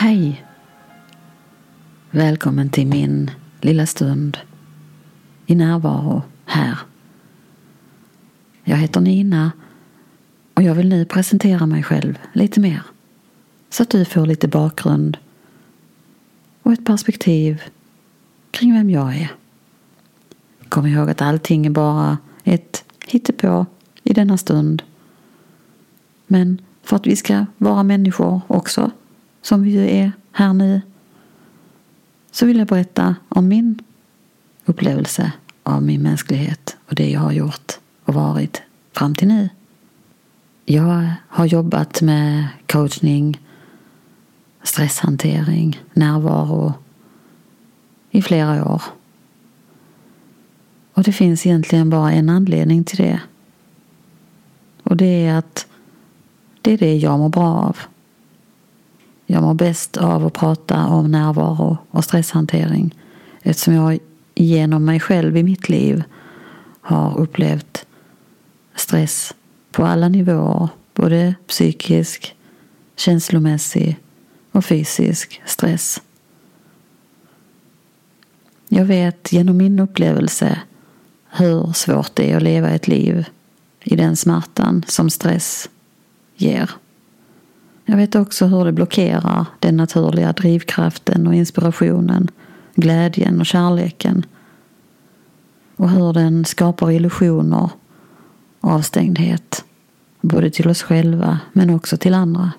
Hej! Välkommen till min lilla stund i närvaro här. Jag heter Nina och jag vill nu presentera mig själv lite mer så att du får lite bakgrund och ett perspektiv kring vem jag är. Kom ihåg att allting är bara ett hittepå i denna stund. Men för att vi ska vara människor också, som vi ju är här nu, så vill jag berätta om min upplevelse av min mänsklighet och det jag har gjort och varit fram till nu. Jag har jobbat med coachning, stresshantering, närvaro i flera år. Och det finns egentligen bara en anledning till det. Och det är att det är det jag mår bra av. Jag mår bäst av att prata om närvaro och stresshantering eftersom jag genom mig själv i mitt liv har upplevt stress på alla nivåer, både psykisk, känslomässig och fysisk stress. Jag vet genom min upplevelse hur svårt det är att leva ett liv i den smärtan som stress ger. Jag vet också hur det blockerar den naturliga drivkraften och inspirationen, glädjen och kärleken. Och hur den skapar illusioner och avstängdhet, både till oss själva men också till andra.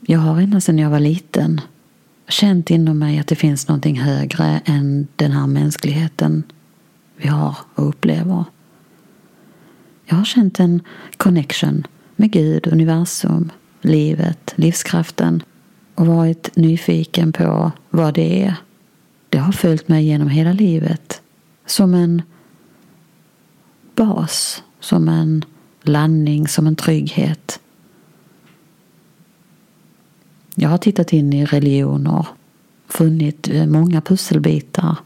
Jag har ända sedan jag var liten känt inom mig att det finns någonting högre än den här mänskligheten vi har och upplever. Jag har känt en connection med Gud, universum, livet, livskraften och varit nyfiken på vad det är. Det har följt mig genom hela livet som en bas, som en landning, som en trygghet. Jag har tittat in i religioner, funnit eh, många pusselbitar,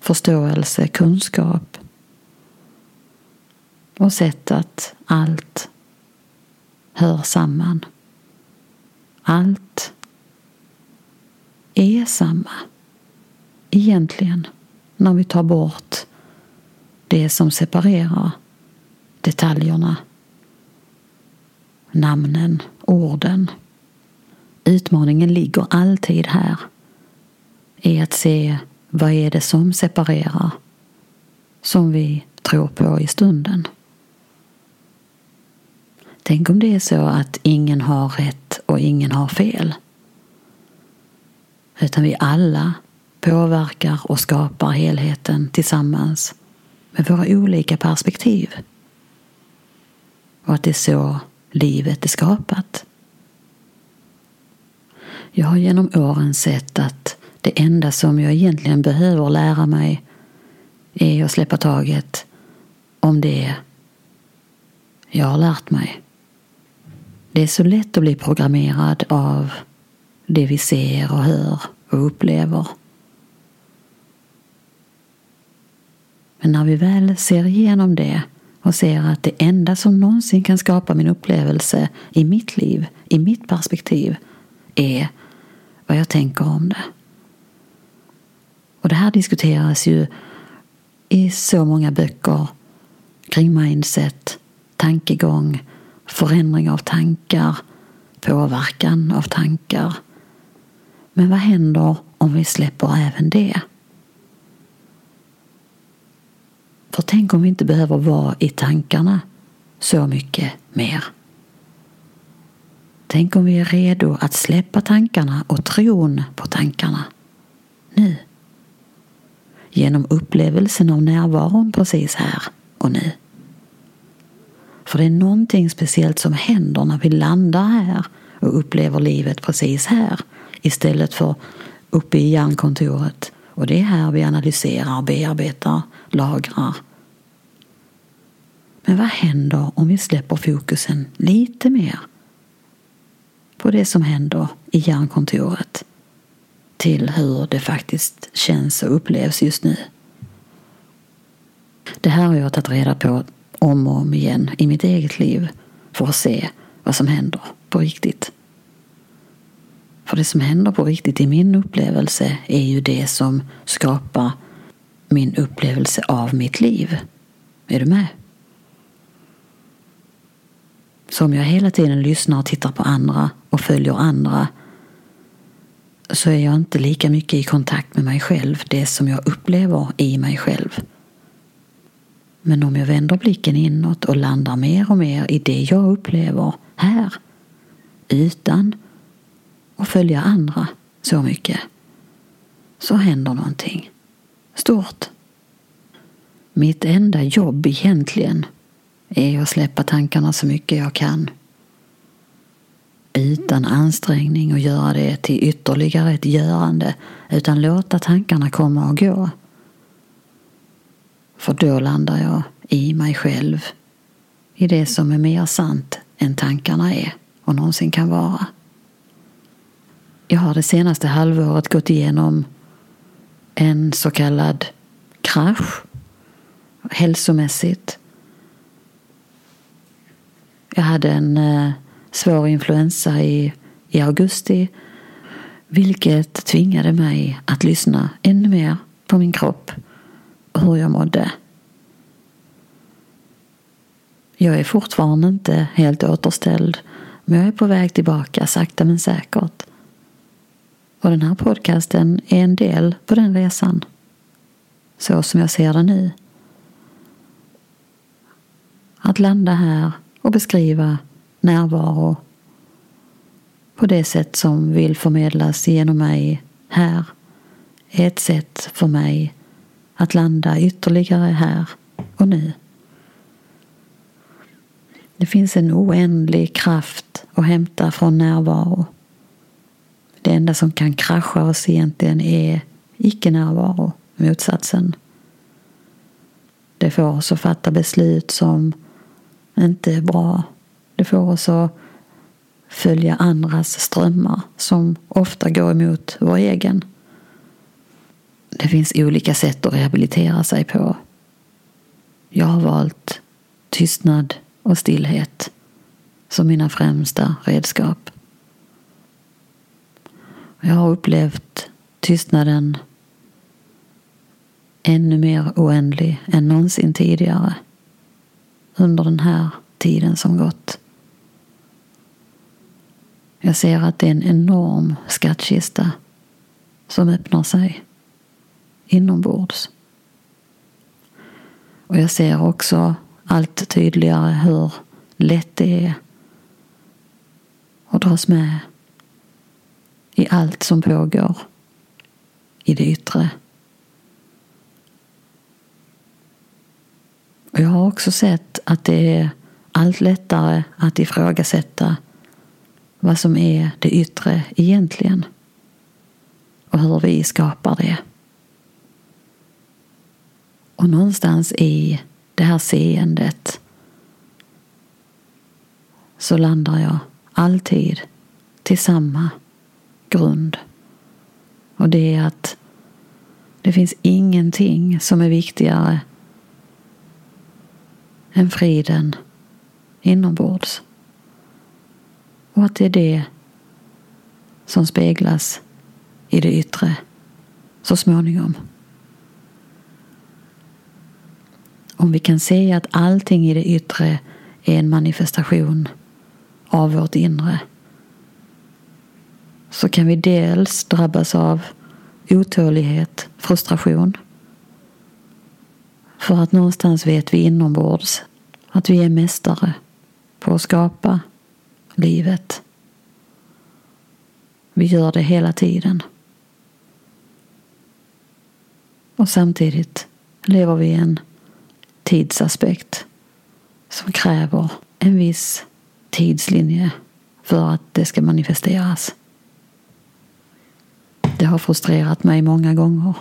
förståelse, kunskap och sett att allt hör samman. Allt är samma egentligen när vi tar bort det som separerar detaljerna, namnen, orden. Utmaningen ligger alltid här i att se vad är det som separerar som vi tror på i stunden. Tänk om det är så att ingen har rätt och ingen har fel. Utan vi alla påverkar och skapar helheten tillsammans med våra olika perspektiv. Och att det är så livet är skapat. Jag har genom åren sett att det enda som jag egentligen behöver lära mig är att släppa taget om det jag har lärt mig. Det är så lätt att bli programmerad av det vi ser och hör och upplever. Men när vi väl ser igenom det och ser att det enda som någonsin kan skapa min upplevelse i mitt liv, i mitt perspektiv, är vad jag tänker om det. Och det här diskuteras ju i så många böcker kring mindset, tankegång, förändring av tankar, påverkan av tankar. Men vad händer om vi släpper även det? För tänk om vi inte behöver vara i tankarna så mycket mer. Tänk om vi är redo att släppa tankarna och tron på tankarna. Nu. Genom upplevelsen av närvaron precis här och nu. För det är någonting speciellt som händer när vi landar här och upplever livet precis här istället för uppe i hjärnkontoret. Och det är här vi analyserar, bearbetar, lagrar. Men vad händer om vi släpper fokusen lite mer på det som händer i hjärnkontoret till hur det faktiskt känns och upplevs just nu? Det här har jag tagit reda på om och om igen i mitt eget liv för att se vad som händer på riktigt. För det som händer på riktigt i min upplevelse är ju det som skapar min upplevelse av mitt liv. Är du med? Så om jag hela tiden lyssnar och tittar på andra och följer andra så är jag inte lika mycket i kontakt med mig själv, det som jag upplever i mig själv. Men om jag vänder blicken inåt och landar mer och mer i det jag upplever här, utan att följa andra så mycket, så händer någonting stort. Mitt enda jobb egentligen är att släppa tankarna så mycket jag kan. Utan ansträngning och göra det till ytterligare ett görande utan låta tankarna komma och gå. För då landar jag i mig själv, i det som är mer sant än tankarna är och någonsin kan vara. Jag har det senaste halvåret gått igenom en så kallad krasch hälsomässigt. Jag hade en eh, svår influensa i, i augusti vilket tvingade mig att lyssna ännu mer på min kropp hur jag mådde. Jag är fortfarande inte helt återställd men jag är på väg tillbaka sakta men säkert. Och den här podcasten är en del på den resan. Så som jag ser det nu. Att landa här och beskriva närvaro på det sätt som vill förmedlas genom mig här är ett sätt för mig att landa ytterligare här och nu. Det finns en oändlig kraft att hämta från närvaro. Det enda som kan krascha oss egentligen är icke-närvaro, motsatsen. Det får oss att fatta beslut som inte är bra. Det får oss att följa andras strömmar som ofta går emot vår egen. Det finns olika sätt att rehabilitera sig på. Jag har valt tystnad och stillhet som mina främsta redskap. Jag har upplevt tystnaden ännu mer oändlig än någonsin tidigare under den här tiden som gått. Jag ser att det är en enorm skattkista som öppnar sig inombords. Och jag ser också allt tydligare hur lätt det är att dras med i allt som pågår i det yttre. Och jag har också sett att det är allt lättare att ifrågasätta vad som är det yttre egentligen och hur vi skapar det. Och någonstans i det här seendet så landar jag alltid till samma grund. Och det är att det finns ingenting som är viktigare än friden inombords. Och att det är det som speglas i det yttre så småningom. Om vi kan se att allting i det yttre är en manifestation av vårt inre så kan vi dels drabbas av otålighet, frustration. För att någonstans vet vi inombords att vi är mästare på att skapa livet. Vi gör det hela tiden. Och samtidigt lever vi i en tidsaspekt som kräver en viss tidslinje för att det ska manifesteras. Det har frustrerat mig många gånger.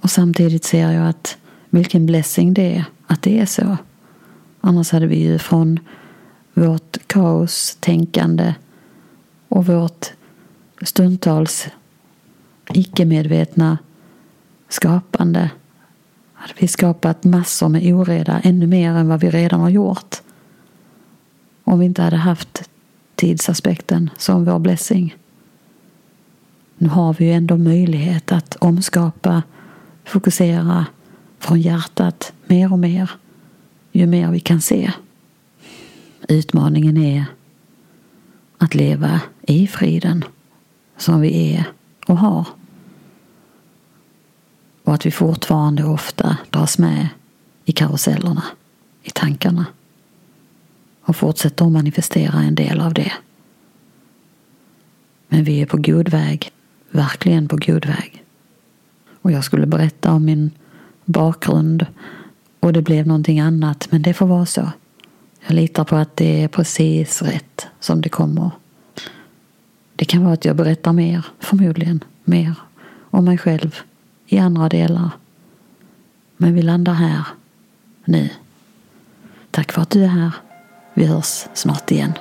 Och samtidigt ser jag att vilken blessing det är att det är så. Annars hade vi ju från vårt kaostänkande och vårt stundtals icke-medvetna skapande hade vi skapat massor med oreda, ännu mer än vad vi redan har gjort. Om vi inte hade haft tidsaspekten som vår blessing. Nu har vi ju ändå möjlighet att omskapa, fokusera från hjärtat mer och mer ju mer vi kan se. Utmaningen är att leva i friden som vi är och har. Och att vi fortfarande ofta dras med i karusellerna, i tankarna och fortsätter att manifestera en del av det. Men vi är på god väg, verkligen på god väg. Och jag skulle berätta om min bakgrund och det blev någonting annat, men det får vara så. Jag litar på att det är precis rätt som det kommer. Det kan vara att jag berättar mer, förmodligen mer, om mig själv i andra delar. Men vi landar här, nu. Tack för att du är här. Vi hörs snart igen.